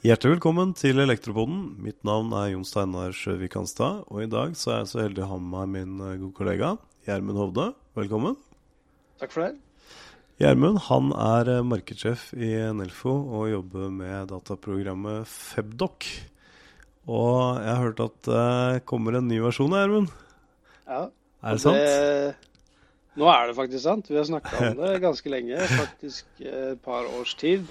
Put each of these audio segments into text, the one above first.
Hjertelig velkommen til Elektropoden. Mitt navn er Jon Steinar Sjøvik Hanstad. Og i dag så er jeg så heldig å ha med meg min eh, gode kollega Gjermund Hovde. Velkommen. Takk for det. Gjermund han er eh, markedssjef i Nelfo og jobber med dataprogrammet Febdoc. Og jeg har hørt at det kommer en ny versjon, Gjermund. Ja. Er det sant? Nå er det faktisk sant. Vi har snakka om det ganske lenge. Faktisk et par års tid.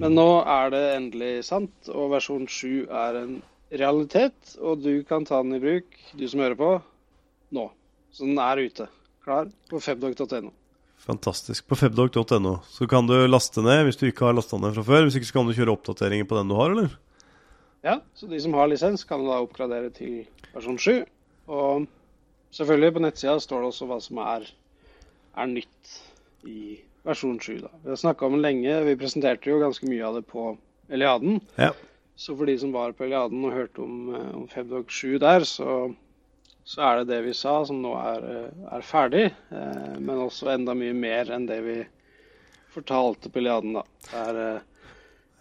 Men nå er det endelig sant, og versjon 7 er en realitet. Og du kan ta den i bruk, du som hører på, nå. Så den er ute. Klar på febdog.no. Fantastisk. På febdog.no. Så kan du laste ned hvis du ikke har lasta ned fra før. Hvis ikke så kan du kjøre oppdateringer på den du har, eller? Ja, så de som har lisens, kan da oppgradere til versjon 7. Og selvfølgelig på nettsida står det også hva som er, er nytt i versjon 7. Da. Vi har snakka om den lenge. Vi presenterte jo ganske mye av det på Eliaden. Ja. Så for de som var på Eliaden og hørte om, eh, om Febdog 7 der, så, så er det det vi sa som nå er, eh, er ferdig. Eh, men også enda mye mer enn det vi fortalte på Eliaden, da. Det er, eh,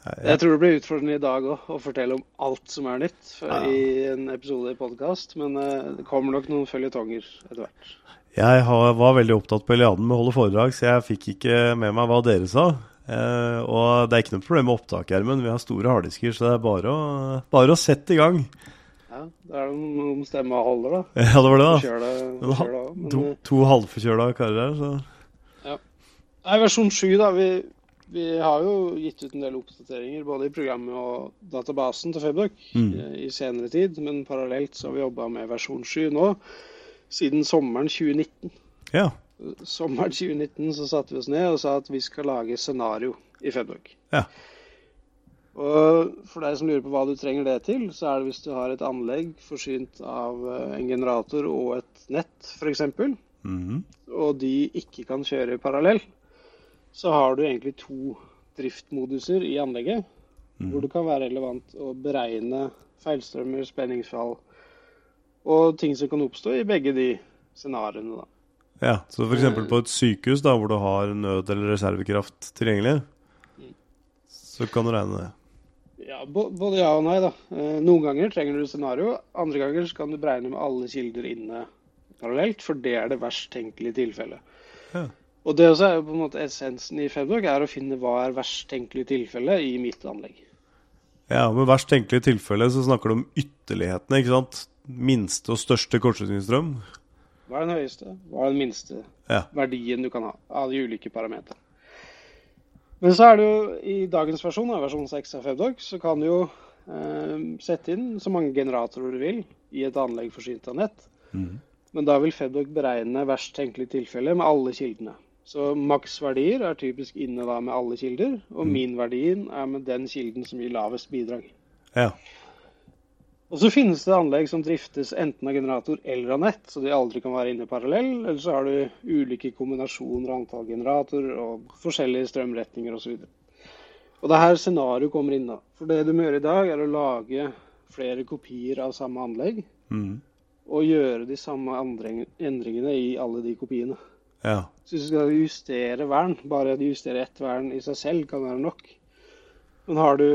jeg tror det blir utfordrende i dag òg, å fortelle om alt som er nytt Ja. i en episode i podkast. Men eh, det kommer nok noen følgetonger etter hvert. Jeg har, var veldig opptatt på Eliaden med å holde foredrag, så jeg fikk ikke med meg hva dere sa. Eh, og det er ikke noe problem med opptak, Gjermund. Vi har store harddisker, så det er bare å, bare å sette i gang. Ja, det er noen stemmer holder, da. Ja, det var det, da. Kjør det, Men To, eh, to halvforkjøla karer her, så Nei, versjon 7, da. Vi, vi har jo gitt ut en del oppdateringer både i programmet og databasen til Febdoc Mm. eh, i senere tid. Men parallelt så har vi jobba med versjon 7 nå siden sommeren 2019. ja. Sommeren 2019 så satte vi oss ned og sa at vi skal lage scenario i Febdoc. Ja. Og for deg som lurer på hva du trenger det til, så er det hvis du har et anlegg forsynt av eh, en generator og et nett, f.eks Mhm. og de ikke kan kjøre parallell, så har du egentlig to driftmoduser i anlegget, hvor det kan være relevant å beregne feilstrømmer, spenningsfall og ting som kan oppstå i begge de scenarioene. ja. Så f.eks. på et sykehus da, hvor du har nød- eller reservekraft tilgjengelig, så kan du regne det. Ja, Både ja og nei. da. Eh, Noen ganger trenger du scenario, andre ganger så kan du beregne med alle kilder inne parallelt, for det er det verst tenkelige tilfellet. Ja. Og det også er jo på en måte essensen i Febdoc, er å finne hva er verst tenkelig tilfelle i mitt anlegg. Ja, med verst tenkelig tilfelle så snakker du om ytterlighetene, ikke sant? Minste og største kortslutningsstrøm. Hva er den høyeste, hva er den minste Ja. verdien du kan ha av de ulike parametrene. Men så er det jo i dagens versjon, versjon 6 av Febdoc, så kan du jo eh, sette inn så mange generatorer du vil i et anlegg forsynt av nett. Mm. Men da vil Febdoc beregne verst tenkelig tilfelle med alle kildene. Så maksverdier er typisk inne da med alle kilder, og minverdien er med den kilden som gir lavest bidrag. Ja. Og så finnes det anlegg som driftes enten av generator eller av nett, så de aldri kan være inne parallell. Eller så har du ulike kombinasjoner av antall generatorer og forskjellige strømretninger osv. Og det er her scenarioet kommer inn. da. For det du må gjøre i dag, er å lage flere kopier av samme anlegg. Mm. Og gjøre de samme endringene i alle de kopiene. Ja. Så hvis du skal justere vern, bare justere ett vern i seg selv kan være nok. Men har du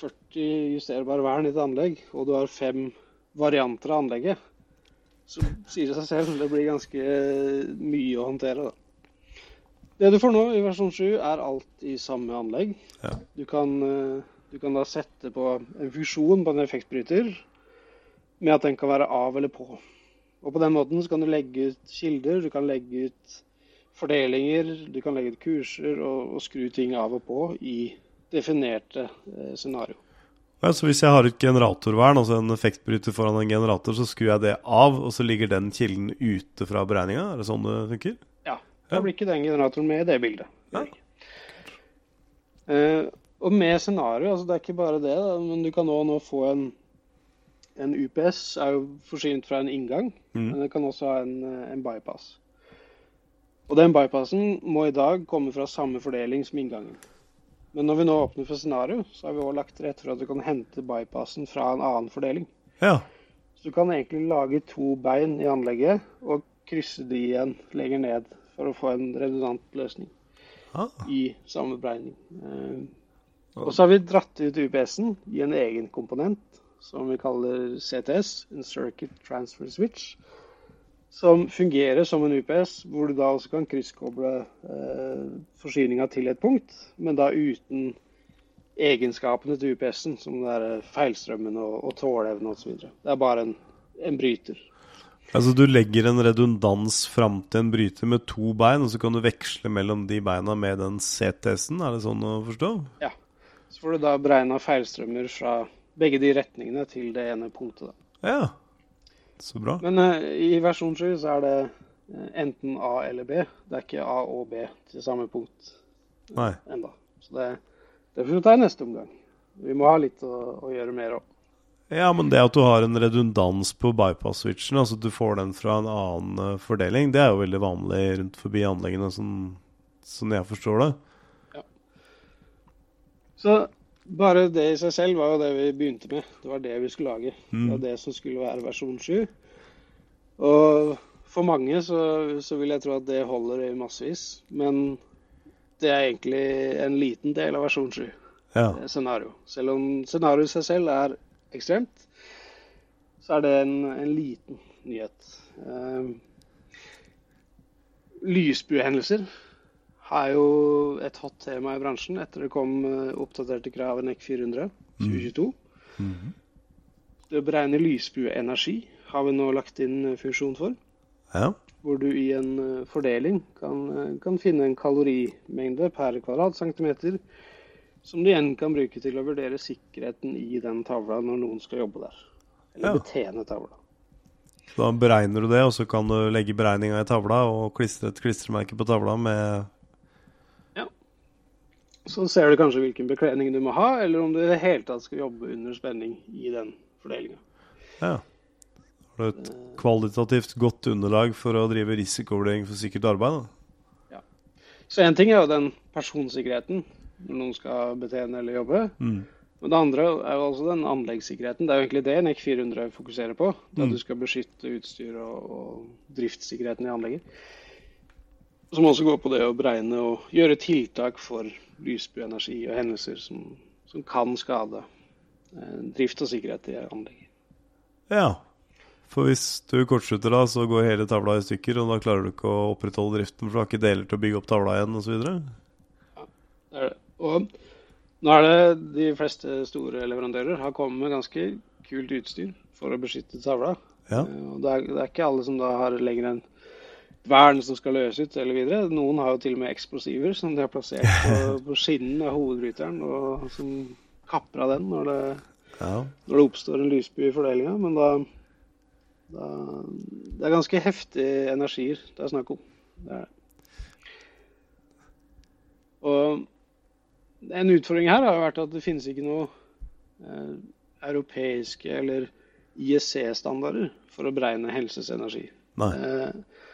40 justerbare vern i et anlegg, og du har fem varianter av anlegget, så sier det seg selv det blir ganske mye å håndtere. da. Det du får nå i versjon 7, er alt i samme anlegg. Ja. Du, kan, eh, du kan da sette på en funksjon på en effektbryter med at den kan være av eller på. Og på den måten så kan du legge ut kilder, du kan legge ut fordelinger, du kan legge ut kurser og, og skru ting av og på i definerte eh, scenario. Ja, så hvis jeg har et generatorvern, altså en effektbryter foran en generator, så skrur jeg det av, og så ligger den kilden ute fra beregninga? Er det sånn det funker? Ja, da blir ikke den generatoren med i det bildet. Ja. Uh, og med scenario, altså det er ikke bare det, da, men du kan nå, nå få en, en UPS, er jo forsynt fra en inngang, mm. men det kan også ha en, eh, en bypass. Og den bypassen må i dag komme fra samme fordeling som inngangen. Men når vi nå åpner for scenario, så har vi også lagt til rette for at du kan hente bypassen fra en annen fordeling. Ja. Så du kan egentlig lage to bein i anlegget og krysse de igjen lenger ned for å få en redundant løsning Ah, i samme beregning. Eh, Og så har vi dratt ut UPS-en i en egen komponent som vi kaller CTS, en Circuit Transfer Switch. Som fungerer som en UPS, hvor du da også kan krysskoble eh, forsyninga til et punkt, men da uten egenskapene til UPS-en, som det er feilstrømmen og, og tåleevne osv. Det er bare en, en bryter. Altså Du legger en redundans fram til en bryter med to bein, og så kan du veksle mellom de beina med den CTS-en? Er det sånn å forstå? Ja. Så får du da beregna feilstrømmer fra begge de retningene til det ene punktet. Da. Ja, så bra. Men uh, i versjon 7 så er det uh, enten A eller B. Det er ikke A og B til samme punkt Nei. enda. Så det, det får vi ta i neste omgang. Vi må ha litt å, å gjøre mer òg. Ja, men det at du har en redundans på bypass-switchen, altså at du får den fra en annen fordeling, det er jo veldig vanlig rundt forbi anleggene, sånn, sånn jeg forstår det. Ja. Så bare det i seg selv var jo det vi begynte med. Det var det vi skulle lage. Mm. Det var det som skulle være versjon 7. Og for mange så, så, vil jeg tro at det holder i massevis. Men det er egentlig en liten del av versjon 7. Ja. Scenario. Selv om scenarioet i seg selv er ekstremt, så er det en, en liten nyhet. Uh, lysbuehendelser er jo et hot tema i bransjen etter det kom eh, oppdaterte krav i NEC 400 2022. Mm. Mm. Det å beregne lysbueenergi har vi nå lagt inn eh, funksjon for. Ja. Hvor du i en eh, fordeling kan, kan finne en kalorimengde per kvadratcentimeter som du igjen kan bruke til å vurdere sikkerheten i den tavla når noen skal jobbe der. Eller ja. betjene tavla. Da beregner du det, og så kan du legge beregninga i tavla og klistre et klistremerke på tavla med så ser du kanskje hvilken bekledning du må ha, eller om du i det hele tatt skal jobbe under spenning i den fordelinga. Ja. Har du et kvalitativt godt underlag for å drive risikovurdering for sikkert arbeid? da? Ja. Så én ting er jo den personsikkerheten når noen skal betjene eller jobbe. Mm. Men det andre er jo altså den anleggssikkerheten. Det er jo egentlig det NEC 400 fokuserer på. Da mm. du skal beskytte utstyr og, og driftssikkerheten i anlegget. Som også går på det å beregne og gjøre tiltak for lysbyenergi og hendelser som, som kan skade eh, drift og sikkerhet i anlegget. Ja, for hvis du kortslutter da, så går hele tavla i stykker, og da klarer du ikke å opprettholde driften, for du har ikke deler til å bygge opp tavla igjen osv.? Ja, det er det. Og nå er det de fleste store leverandører har kommet med ganske kult utstyr for å beskytte tavla. Ja. Eh, og det er, det er, ikke alle som da har lenger enn vern som skal løse ut eller videre. Noen har jo til og med eksplosiver som de har plassert på, på skinnen av hovedbryteren, og som kapper av den når det, ja. når det oppstår en lysby i fordelinga. Men da, da, Det er ganske heftige energier det er snakk om. Det er. Og en utfordring her har jo vært at det finnes ikke noe eh, europeiske eller IEC-standarder for å beregne helsesenergi. Nei. Eh,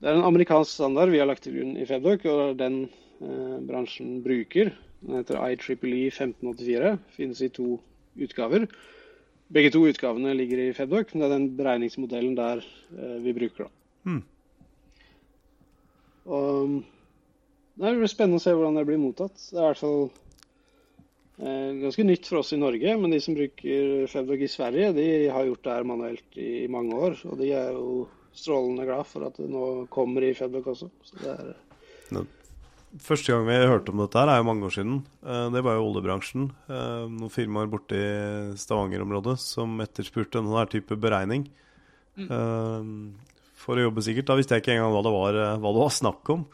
det er en amerikansk standard vi har lagt til grunn i Febdoc, og den eh, bransjen bruker. Den heter IEEE 1584. Finnes i to utgaver. Begge to utgavene ligger i Febdoc, men det er den beregningsmodellen der eh, vi bruker. da. Mm. Og Det blir spennende å se hvordan det blir mottatt. Det er i hvert fall eh, ganske nytt for oss i Norge, men de som bruker Febdoc i Sverige, de har gjort det her manuelt i, i mange år. Og de er jo strålende glad for at det nå kommer i Fedbuck også. Er... No. Første gang vi hørte om dette, her er jo mange år siden. Eh, det var jo oljebransjen. Eh, noen firmaer borte i Stavanger-området som etterspurte en sånn type beregning. Mm. Eh, for å jobbe sikkert. Da visste jeg ikke engang hva det var, hva det var snakk om.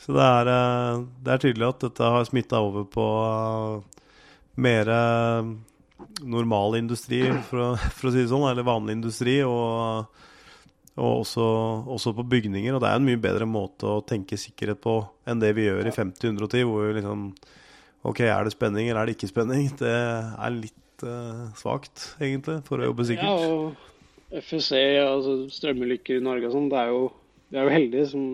Så det er, det er tydelig at dette har smitta over på mer normal industri, for å, for å si det sånn, eller vanlig industri. og og også, også, på bygninger. Og det er en mye bedre måte å tenke sikkerhet på enn det vi gjør i 50-110, hvor vi liksom OK, er det spenning, eller er det ikke spenning? Det er litt uh, svakt, egentlig, for å jobbe sikkert. Ja, og FSC, altså strømulykker i Norge og sånn, det er jo vi er jo heldige. Som,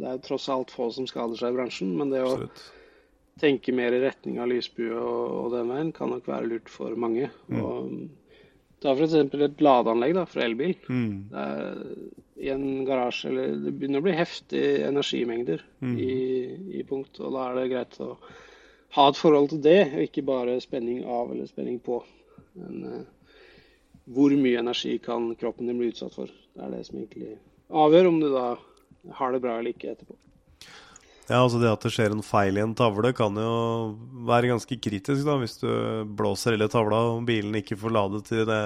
det er tross alt få som skader seg i bransjen. Men det å Absolutt. tenke mer i retning av lysbue og, og den veien kan nok være lurt for mange. Mm. Og Ta f.eks. et ladeanlegg da, for elbil. Mm. I en garasje eller Det begynner å bli heftige energimengder mm. i, i, punkt. Og da er det greit å, ha et forhold til det, og ikke bare spenning av eller spenning på. Men uh, hvor mye energi kan kroppen din bli utsatt for? Det er det som egentlig avgjør om du da har det bra eller ikke etterpå. Ja, altså Det at det skjer en feil i en tavle, kan jo være ganske kritisk. da, Hvis du blåser hele tavla og bilen ikke får ladet til det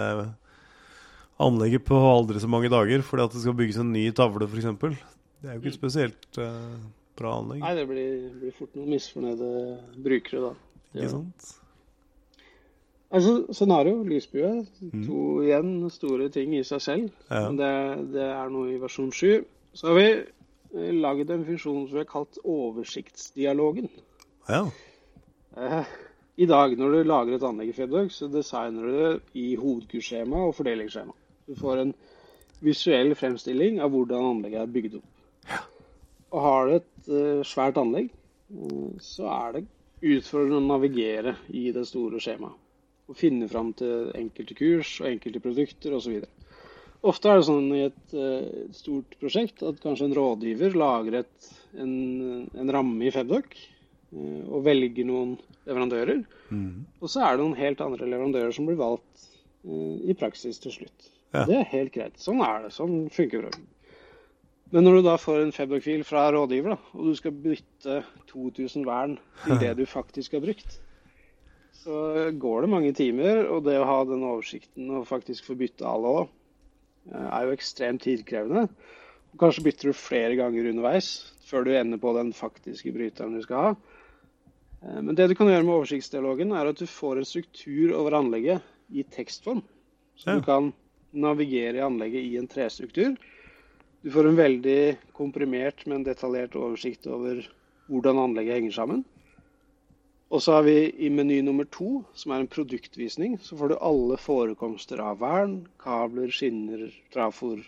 anlegget på aldri så mange dager fordi at det skal bygges en ny tavle, f.eks. Det er jo ikke et spesielt uh, bra anlegg. Nei, det blir, blir fort noen misfornøyde brukere da. Ikke sant? Altså, Scenario, lysbue, mm. to igjen store ting i seg selv. Ja. Det, det, er noe i versjon 7. Så har vi eh, laget en funksjon som vi har kalt oversiktsdialogen. Ja. Eh, I dag, når du lager et anlegg i Fedog, så designer du det i hovedkursskjema og fordelingsskjema. Du får en visuell fremstilling av hvordan anlegget er bygd opp. Ja. Og har du et uh, svært anlegg, så er det utfordrende å navigere i det store skjemaet. Og finne fram til enkelte kurs og enkelte produkter osv. Ofte er det sånn i et uh, stort prosjekt at kanskje en rådgiver lager et, en, en, ramme i Febdoc uh, og velger noen leverandører. Mm. Og så er det noen helt andre leverandører som blir valgt uh, i praksis til slutt. Ja. Det er helt greit. Sånn er det. Sånn funker det. Men når du da får en Febdoc-fil fra rådgiver, da, og du skal bytte 2000 vern til det du faktisk har brukt, så går det mange timer. Og det å ha den oversikten og faktisk få bytte alle òg Eh, er jo ekstremt tidkrevende. Kanskje bytter du flere ganger underveis før du ender på den faktiske bryteren du skal ha. Eh, men det du kan gjøre med oversiktsdialogen, er at du får en struktur over anlegget i tekstform. Så du kan navigere i anlegget i en trestruktur. Du får en veldig komprimert, men detaljert oversikt over hvordan anlegget henger sammen. Og så har vi i meny nummer to, som er en produktvisning, så får du alle forekomster av vern, kabler, skinner, trafor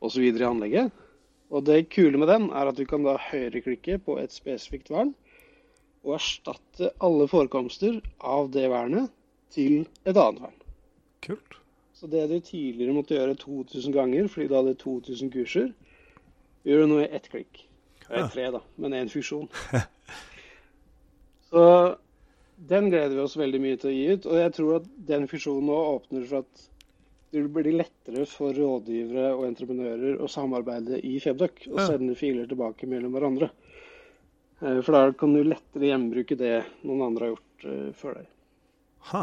osv. i anlegget. Og det kule med den er at du kan da høyreklikke på et spesifikt vern og erstatte alle forekomster av det vernet til et annet vern. Kult. Så det du tidligere måtte gjøre 2000 ganger fordi du hadde 2000 kurser, gjør du nå i ett klikk. Det er tre, da, men én funksjon. Så den gleder vi oss veldig mye til å gi ut. Og jeg tror at den fusjonen nå åpner for at det blir lettere for rådgivere og entreprenører å samarbeide i Febdoc og sende filer tilbake mellom hverandre. Eh, for da kan du lettere gjenbruke det noen andre har gjort uh, før deg. Ha.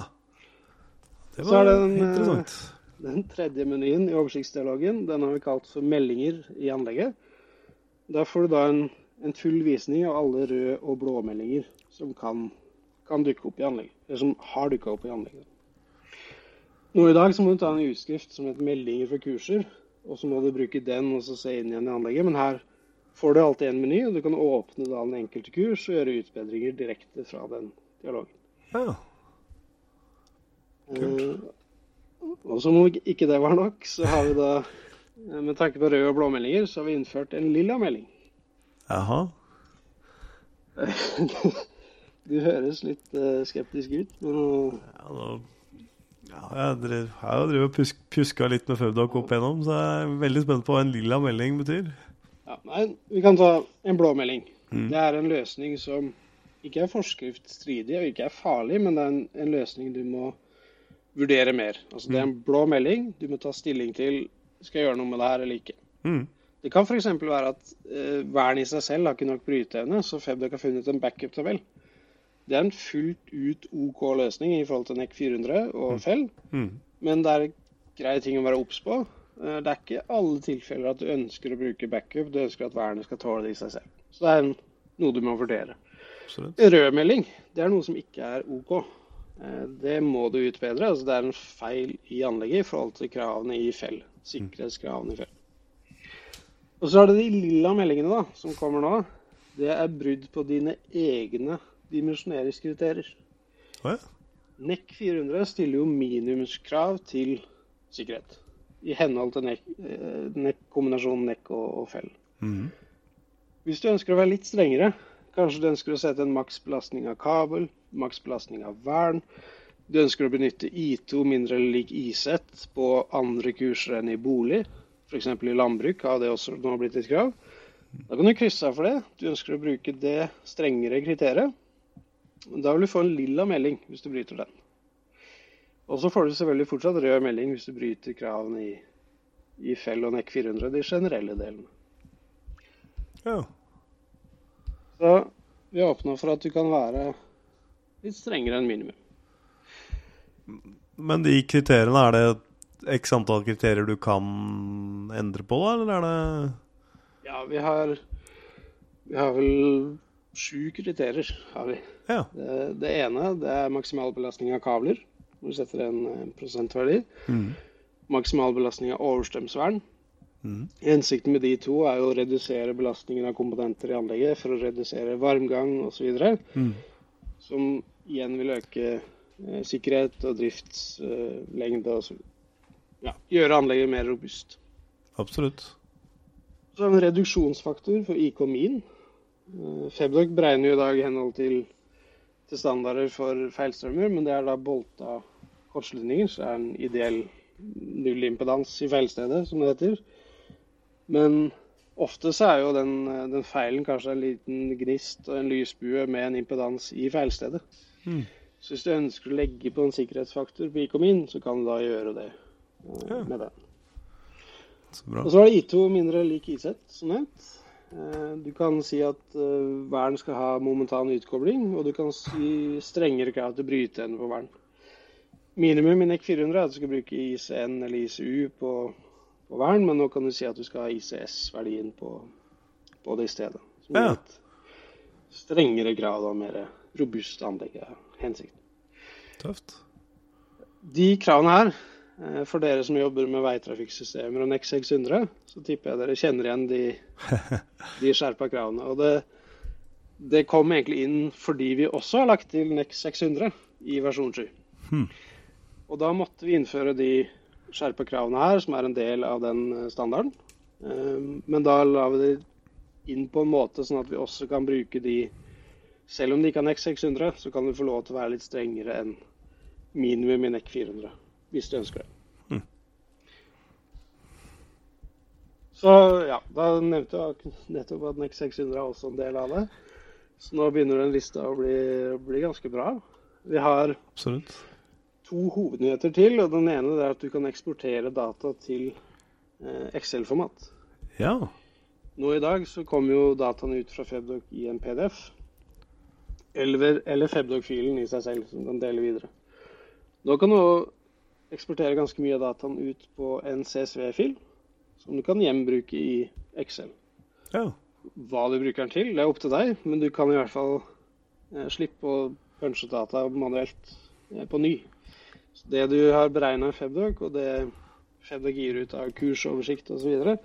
Det var den, interessant. Den tredje menyen i oversiktsdialogen den har vi kalt for meldinger i anlegget. Der får du da en, en full visning av alle røde og blå meldinger som kan, kan dukke opp i anlegget. Eller som har dukka opp i anlegget. Nå i dag så må du ta en utskrift som heter 'meldinger for kurser', og så må du bruke den og så se inn igjen i anlegget. Men her får du alltid en meny, og du kan åpne da den enkelte kurs og gjøre utbedringer direkte fra den dialogen. Ja. Kult. Uh, og som om ikke det var nok, så har vi da, med tanke på røde og blå meldinger, så har vi innført en lilla melding. Jaha. Du høres litt uh, skeptisk ut, men ja, nå, ja, Jeg har jo drevet pusk, puska litt med Føvdok opp igjennom, så jeg er veldig spent på hva en lilla melding betyr. Ja, nei, Vi kan ta en blå melding. Mm. Det er en løsning som ikke er forskriftsstridig og ikke er farlig, men det er en, en løsning du må vurdere mer. Altså, Det er en mm. blå melding du må ta stilling til skal jeg gjøre noe med det her eller ikke. Mm. Det kan f.eks. være at eh, vern i seg selv har ikke nok bryteevne, så Febdoc har funnet en backup-tabell. Det er en fullt ut OK løsning i forhold til NEC 400 og mm. Fell, mm. men det er greie ting å være obs på. Eh, det er ikke alle tilfeller at du ønsker å bruke backup, du ønsker at vernet skal tåle det i seg selv. Så det er noe du må vurdere. Rødmelding det er noe som ikke er OK. Eh, det må du utbedre. altså Det er en feil i anlegget i forhold til kravene i Fell. Sikkerhetskravene i Fell. Og så er det de lilla meldingene da, som kommer nå. Det er brudd på dine egne dimensjoneringskriterier. Oh, ja. NEC 400 stiller jo minimumskrav til sikkerhet. I henhold til NEC, NEC, kombinasjonen NEC og, og fell. Mm. Hvis du ønsker å være litt strengere, kanskje du ønsker å sette en maksbelastning av kabel, maksbelastning av vern, du ønsker å benytte I2 mindre eller lik IZ på andre kurser enn i bolig, f.eks. i landbruk har det også nå blitt et krav. Da kan du krysse av for det. Du ønsker å bruke det strengere kriteriet. Da vil du få en lilla melding hvis du bryter den. Og så får du selvfølgelig fortsatt rød melding hvis du bryter kravene i, i Fell og NEC 400, de generelle delene. Ja. Så vi åpner for at du kan være litt strengere enn minimum. Men de kriteriene, er det x antall kriterier du kan endre på, da, eller er det Ja, vi har Vi har vel sju kriterier, har vi. Ja. Det, det ene det er maksimal belastning av kabler. Hvor du setter en eh, prosentverdi. Mm. Maksimal belastning av overstrømsvern. Mm. Hensikten med de to er å redusere belastningen av komponenter i anlegget for å redusere varmgang osv. Mm. Som igjen vil øke eh, sikkerhet og driftslengde og så ja, gjøre anlegget mer robust. Absolutt. Så er det en reduksjonsfaktor for IK min. Eh, Febdok beregner jo i dag i henhold til, til standarder for feilstrømmer, men det er da bolta kortslutninger, så det er en ideell nullimpedans i feilstedet, som det heter. Men ofte så er jo den, den feilen kanskje en liten gnist og en lysbue med en impedans i feilstedet. Mm. Så hvis du ønsker å legge på en sikkerhetsfaktor på IK-min, så kan du da gjøre det eh, Ja. med den. Så bra. Og så var det I2 mindre lik I-Z, som nevnt. Eh, Du kan si at eh, vern skal ha momentan utkobling, og du kan si strengere krav til bryteevne på vern. Minimum i NEC 400 er at du skal bruke ICN eller ICU på, på vern, men nå kan du si at du skal ha ICS-verdien på, på det i stedet. Som Ja. er strengere krav og mer robust anlegg er hensikten. Tøft. De kravene her, for dere som jobber med veitrafikksystemer og NEC 600, så tipper jeg dere kjenner igjen de, de skjerpa kravene. Og det, det kom egentlig inn fordi vi også har lagt til NEC 600 i versjon 7. Hmm. Og da måtte vi innføre de skjerpa kravene her, som er en del av den eh, standarden. Eh, Men da la vi det inn på en måte sånn at vi også kan bruke de Selv om de ikke har NEC 600, så kan du få lov til å være litt strengere enn minimum i NEC 400, hvis du ønsker det. Mhm. Så ja, da nevnte jeg nettopp at NEX 600 er også en del av det. Så nå begynner den lista å bli, bli ganske bra. Vi har Absolutt. to hovednyheter til, og den ene er at du kan eksportere data til eh, Excel-format. Ja. Nå i dag så kommer jo dataene ut fra Febdoc i en PDF. Eller, eller Febdoc-filen i seg selv, som den deler videre. Nå kan du eksportere ganske mye av dataen ut på en CSV-fil, som du kan gjenbruke i Excel. Ja. Hva du bruker den til, det er opp til deg, men du kan i hvert fall eh, slippe å punche data manuelt eh, på ny. Så det du har beregna i Febdoc, og det Febdoc gir ut av kursoversikt osv.,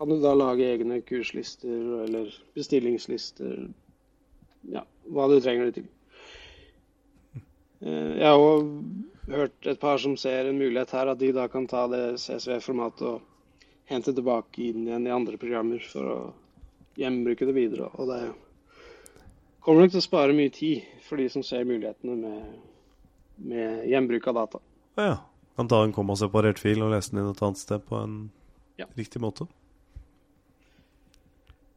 kan du da lage egne kurslister eller bestillingslister. Ja, hva du trenger det til. Eh, Jeg har òg hørt et par som ser en mulighet her, at de da kan ta det CSV-formatet og hente tilbake inn igjen i andre programmer for å gjenbruke det videre. Og det kommer nok til å spare mye tid for de som ser mulighetene med, med gjenbruk av data. ja. Kan ta en kommaseparert fil og lese den inn et annet sted på en Ja. riktig måte.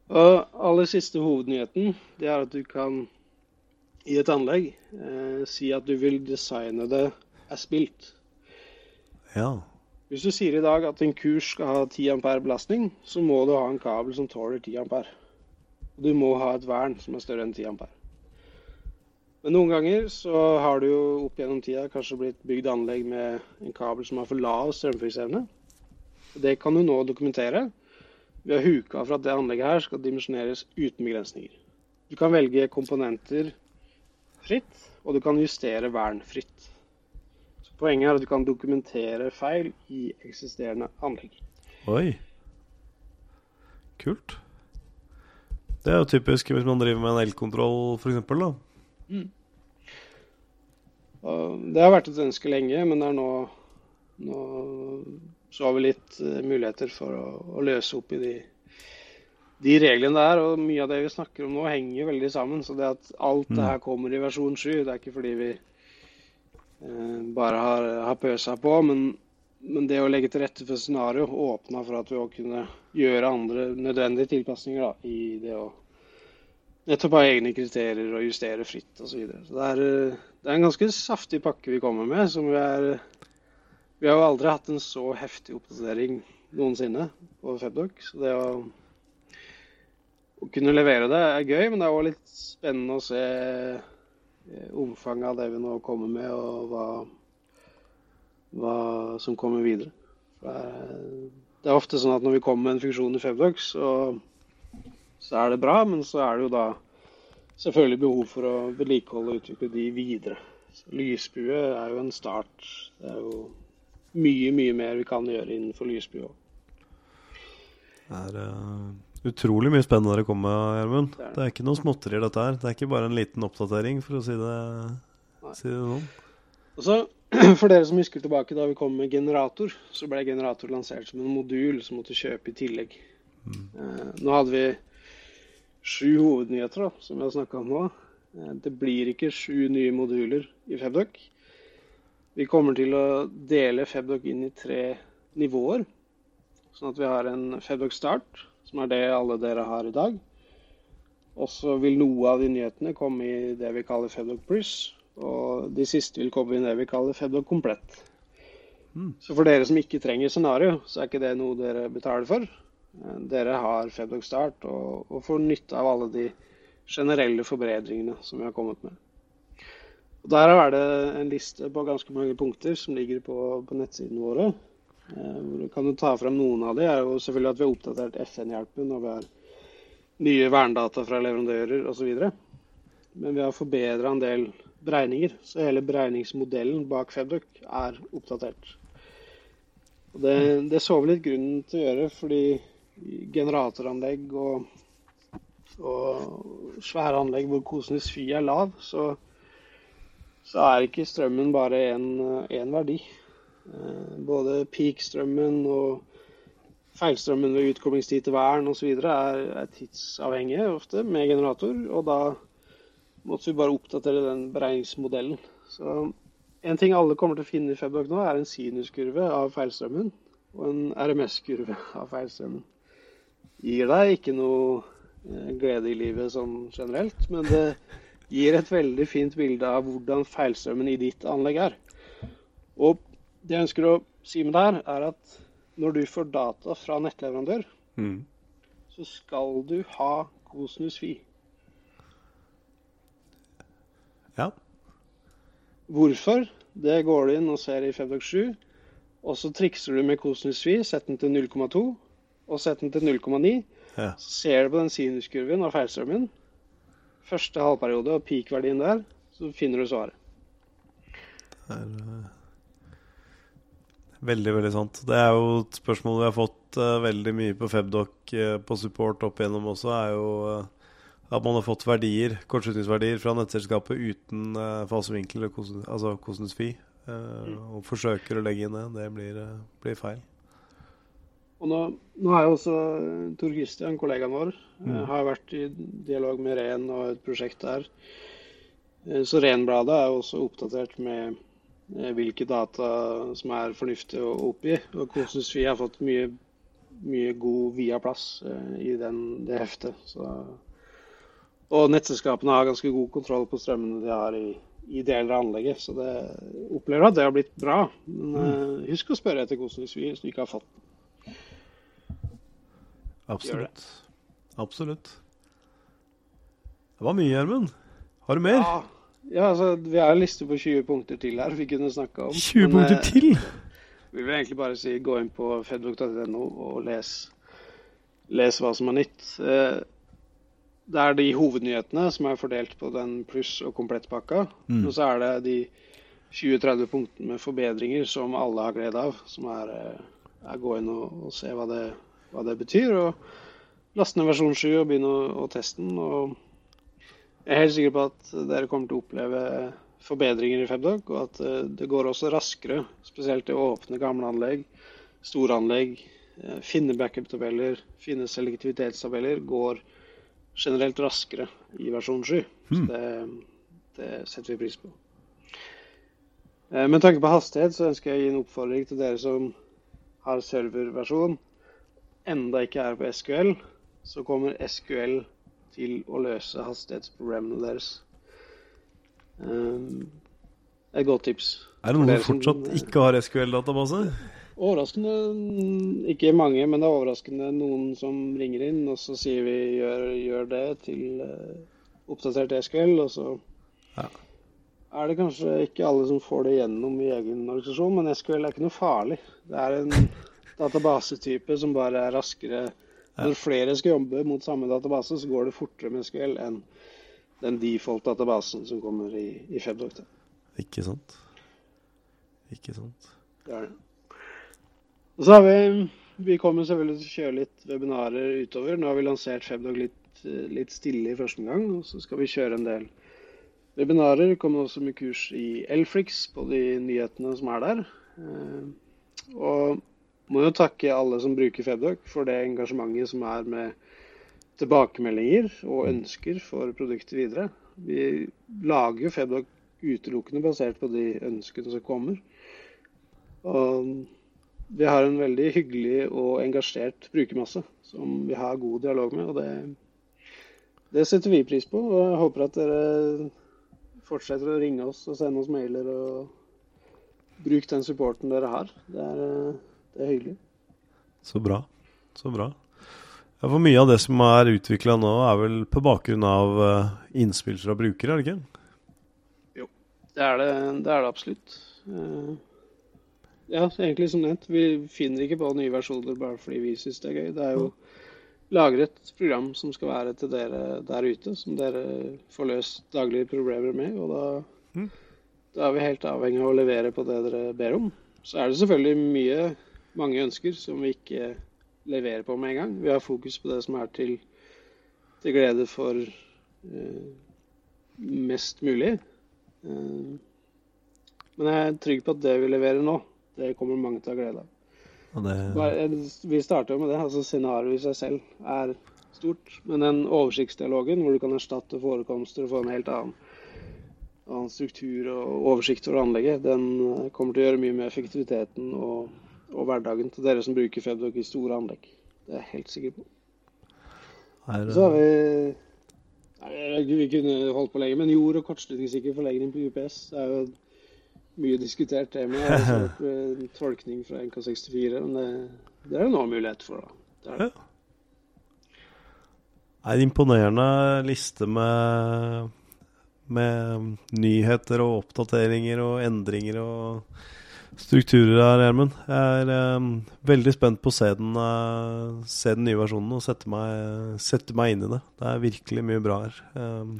Og aller siste hovednyheten, det er at du kan i et anlegg eh, si at du vil designe det as spilt. Ja. Hvis du sier i dag at en kurs skal ha 10 ampere belastning, så må du ha en kabel som tåler 10 ampere. Du må ha et vern som er større enn 10 ampere. Men noen ganger så har du jo opp gjennom tida kanskje blitt bygd anlegg med en kabel som har for lav strømføringsevne. Det kan du nå dokumentere å huke av for at det anlegget her skal dimensjoneres uten begrensninger. Du kan velge komponenter fritt, og du kan justere vern fritt. Poenget er at du kan dokumentere feil i eksisterende anlegg. Oi. Kult. Det er jo typisk hvis man driver med en elkontroll, f.eks. Mm. Det har vært et ønske lenge, men det er nå, nå så har vi litt eh, muligheter for å, å løse opp i de, de reglene der. Og mye av det vi snakker om nå, henger veldig sammen. Så det at alt det her kommer i versjon 7, det er ikke fordi vi bare har, har pøsa på. Men, men det å legge til rette for scenario åpna for at vi òg kunne gjøre andre nødvendige tilpasninger da, i det å nettopp ha egne kriterier og justere fritt osv. Så, videre. så det er, eh, det er en ganske saftig pakke vi kommer med. som Vi er Vi har jo aldri hatt en så heftig oppdatering noensinne på Febdoc. Så det å, å kunne levere det er gøy, men det er òg litt spennende å se eh, omfanget av det vi nå kommer med, og hva, hva som kommer videre. Det er, ofte sånn at når vi kommer med en funksjon i Febdox, så, så er det bra, men så er det jo da selvfølgelig behov for å vedlikeholde og utvikle de videre. Så lysbue er jo en start. Det er jo mye, mye mer vi kan gjøre innenfor lysbue òg. Er uh, utrolig mye spennende dere kommer med, Gjermund. Det, det, er ikke noe småtteri dette her. Det er ikke bare en liten oppdatering, for å si det, si det sånn. Og så, For dere som husker tilbake da vi kom med generator, så ble generator lansert som en modul som måtte kjøpe i tillegg. Mm. Uh, nå hadde vi sju hovednyheter da, som vi har snakka om nå. Uh, det blir ikke sju nye moduler i Febdoc. Vi kommer til å dele Febdoc inn i tre nivåer. Sånn at vi har en Fedbox Start, som er det alle dere har i dag. Og så vil noe av de nyhetene komme i det vi kaller Fedog Plus. Og de siste vil komme i det vi kaller Fedog Komplett. Mm. Så for dere som ikke trenger scenario, så er ikke det noe dere betaler for. Dere har Fedog Start og, og, får nytte av alle de generelle forbedringene som vi har kommet med. Og Der er det en liste på ganske mange punkter som ligger på, på nettsidene våre. Eh, kan du ta frem noen av de, er jo selvfølgelig at vi har oppdatert FN-hjelpen og vi har nye verndata fra leverandører osv. Men vi har forbedra en del beregninger, så hele beregningsmodellen bak Febdoc er oppdatert. Og det, det så vi litt grunnen til å gjøre, fordi generatoranlegg og, og svære anlegg hvor kosenes fy er lav, så, så er ikke strømmen bare én verdi. Eh, både peak-strømmen og feilstrømmen ved utkommingstid til vern osv. Er, er tidsavhengige ofte med generator. Og da måtte vi bare oppdatere den beregningsmodellen. Så en ting alle kommer til å finne i Febdoc nå, er en sinuskurve av feilstrømmen og en RMS-kurve av feilstrømmen. Gir deg ikke noe eh, glede i livet sånn generelt, men det gir et veldig fint bilde av hvordan feilstrømmen i ditt anlegg er. Og det jeg ønsker å si med det her, er at når du får data fra nettleverandør, mm. så skal du ha god Fi. Ja. Hvorfor? Det går du inn og ser i Febdoc 7. Og så trikser du med Kosinus Fi, setter den til 0,2 og setter den til 0,9. Ja. Så ser du på den sinuskurven og feilstrømmen. Første halvperiode og peak-verdien der, så finner du svaret. Det er... Uh Veldig, veldig sant. Det er jo et spørsmål vi har fått uh, veldig mye på Febdoc uh, på support opp igjennom også, er jo uh, at man har fått verdier, kortslutningsverdier fra nettselskapet uten fasevinkel, altså cosinus fi. Mm. Og forsøker å legge inn det. Det blir, blir feil. Og nå, nå er jo også Tor Christian, kollegaen vår, mm. har vært i dialog med Ren og et prosjekt der. Så Renbladet er jo også oppdatert med hvilke data som er fornuftig å oppgi. Og Kosus Vi har fått mye, mye god via-plass eh, i den, det heftet. Så, og nettselskapene har ganske god kontroll på strømmene de har i, i deler av anlegget. Så det opplever at det har blitt bra. Men mm. husk å spørre etter Kosus Vi hvis du ikke har fått den. Absolutt. Absolutt. Det var mye, Gjermund. Har du mer? Ja. Ja, altså, Vi har en liste på 20 punkter til her vi kunne snakke om. 20 men, punkter eh, til? Vi vil egentlig bare si gå inn på fedbook.no og les, les, hva som er nytt. Eh, det er de hovednyhetene som er fordelt på den pluss- og komplettpakka. Mm. Og så er det de 20-30 punktene med forbedringer som alle har glede av. Som er, eh, er gå inn og, og se hva det, hva det, betyr. Og laste ned versjon 7 og begynne å, å teste den. og jeg er helt sikker på at dere kommer til å oppleve forbedringer i Febdog, og at eh, det går også raskere, spesielt i å åpne gamle anlegg, store anlegg, eh, finne backup-tabeller, finne selektivitetstabeller, går generelt raskere i versjon 7. Så hmm. det, det setter vi pris på. Eh, med tanke på hastighet så ønsker jeg å gi en oppfordring til dere som har serverversjon, enda ikke er på SQL, så kommer SQL til å løse hastighetsproblemene deres. Um, et godt tips. Er det noen som fortsatt ikke har SQL-database? Overraskende ikke mange, men det er overraskende noen som ringer inn, og så sier vi gjør, gjør det til uh, oppdatert SQL, og så ja. er det kanskje ikke alle som får det gjennom i egen organisasjon, men SQL er ikke noe farlig. Det er en databasetype som bare er raskere. Når flere skal jobbe mot samme database, så går det fortere med SQL enn den default-databasen som kommer i, i FebDoc. Ikke sant. Ikke sant. Det er det. Og så har vi Vi kommer selvfølgelig til å kjøre litt webinarer utover. Nå har vi lansert Febdog litt, litt stille i første omgang, og så skal vi kjøre en del webinarer. Vi kommer også med kurs i Elfrix på de nyhetene som er der. Eh, og må jo takke alle som bruker Febdog for det engasjementet som er med tilbakemeldinger og ønsker for produktet videre. Vi lager jo Febdog utelukkende basert på de ønskene som kommer. Og vi har en veldig hyggelig og engasjert brukermasse som vi har god dialog med. og det, det setter vi pris på. og Jeg håper at dere fortsetter å ringe oss og sende oss mailer. og Bruk den supporten dere har. Det er, det er hyggelig. Så bra. Så bra. Ja, for Mye av det som er utvikla nå, er vel på bakgrunn av eh, innspill fra brukere, er det ikke? Jo, det er det, det, er det absolutt. Uh, ja, egentlig som nevnt. Vi finner ikke på nye versjoner bare fordi vi syns det er gøy. Det er jo lager et program som skal være til dere der ute, som dere får løst daglige problemer med. Og da, mm. da er vi helt avhengig av å levere på det dere ber om. Så er det selvfølgelig mye, mange ønsker som vi ikke leverer på med en gang. Vi har fokus på det som er til, til glede for eh, mest mulig. Eh, men jeg er trygg på at det vi leverer nå, det kommer mange til å ha glede av. Det... Vi starter jo med det. altså Scenarioet i seg selv er stort. Men den oversiktsdialogen hvor du kan erstatte forekomster og få en helt annen, annen struktur og oversikt over anlegget, den eh, kommer til å gjøre mye med effektiviteten og, og hverdagen til dere som bruker Febdoc i store anlegg. Det er jeg helt sikker på. Her, Så har vi Nei, Vi kunne holdt på lenge, men jord- og kortslutningssikker forlegning på UPS er jo mye diskutert tema. en tolkning fra NK64. Men det, det er det nå mulighet for, da. Det er det. Ja. En imponerende liste med, med nyheter og oppdateringer og endringer og strukturer her, Gjermund. Jeg er um, veldig spent på å se den, uh, se den nye versjonen og sette meg, sette meg, inn i det. Det er virkelig mye bra her. Um,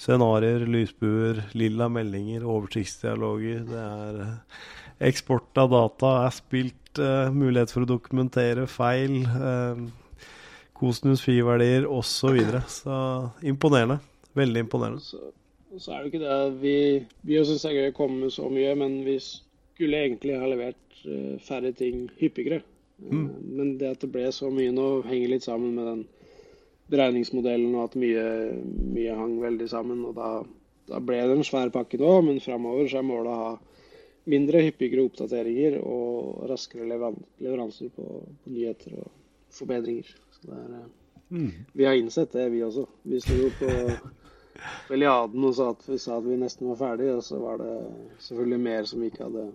Scenarioer, lysbuer, lilla meldinger, oversiktsdialoger. Det er uh, eksport av data er spilt, uh, mulighet for å dokumentere feil, uh, kosinus fi-verdier osv. Så, videre. så imponerende. Veldig imponerende. Så, så er det ikke det vi, vi syns er gøy å komme med så mye, men vi skulle egentlig ha levert uh, færre ting hyppigere. Mm. Men det at det ble så mye nå, henger litt sammen med den beregningsmodellen og at mye, mye hang veldig sammen. og Da, da ble det en svær pakke nå, men framover er målet å ha mindre, hyppigere oppdateringer og raskere leveranser på, på nyheter og forbedringer. Er, eh, mm. Vi har innsett det, vi også. Vi sto jo på Feliaden og sa at vi sa at vi nesten var ferdig, og så var det selvfølgelig mer som vi ikke hadde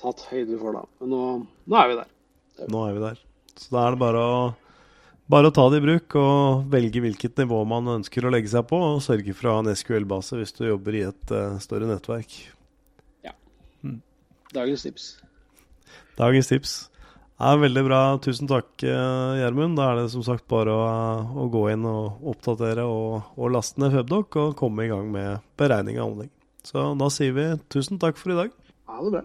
tatt høyde for da. Men nå, nå er vi der. Nå er vi der. Så da er det bare å bare å ta det i bruk og velge hvilket nivå man ønsker å legge seg på, og sørge for å ha en SQL-base hvis du jobber i et uh, større nettverk. Ja. Hmm. Dagens tips. Dagens tips. Er veldig bra. Tusen takk, eh, Gjermund. Da er det som sagt bare å, å gå inn og oppdatere og, og laste ned Febdoc og komme i gang med beregning av anlegg. Så da sier vi tusen takk for i dag. Ha det bra.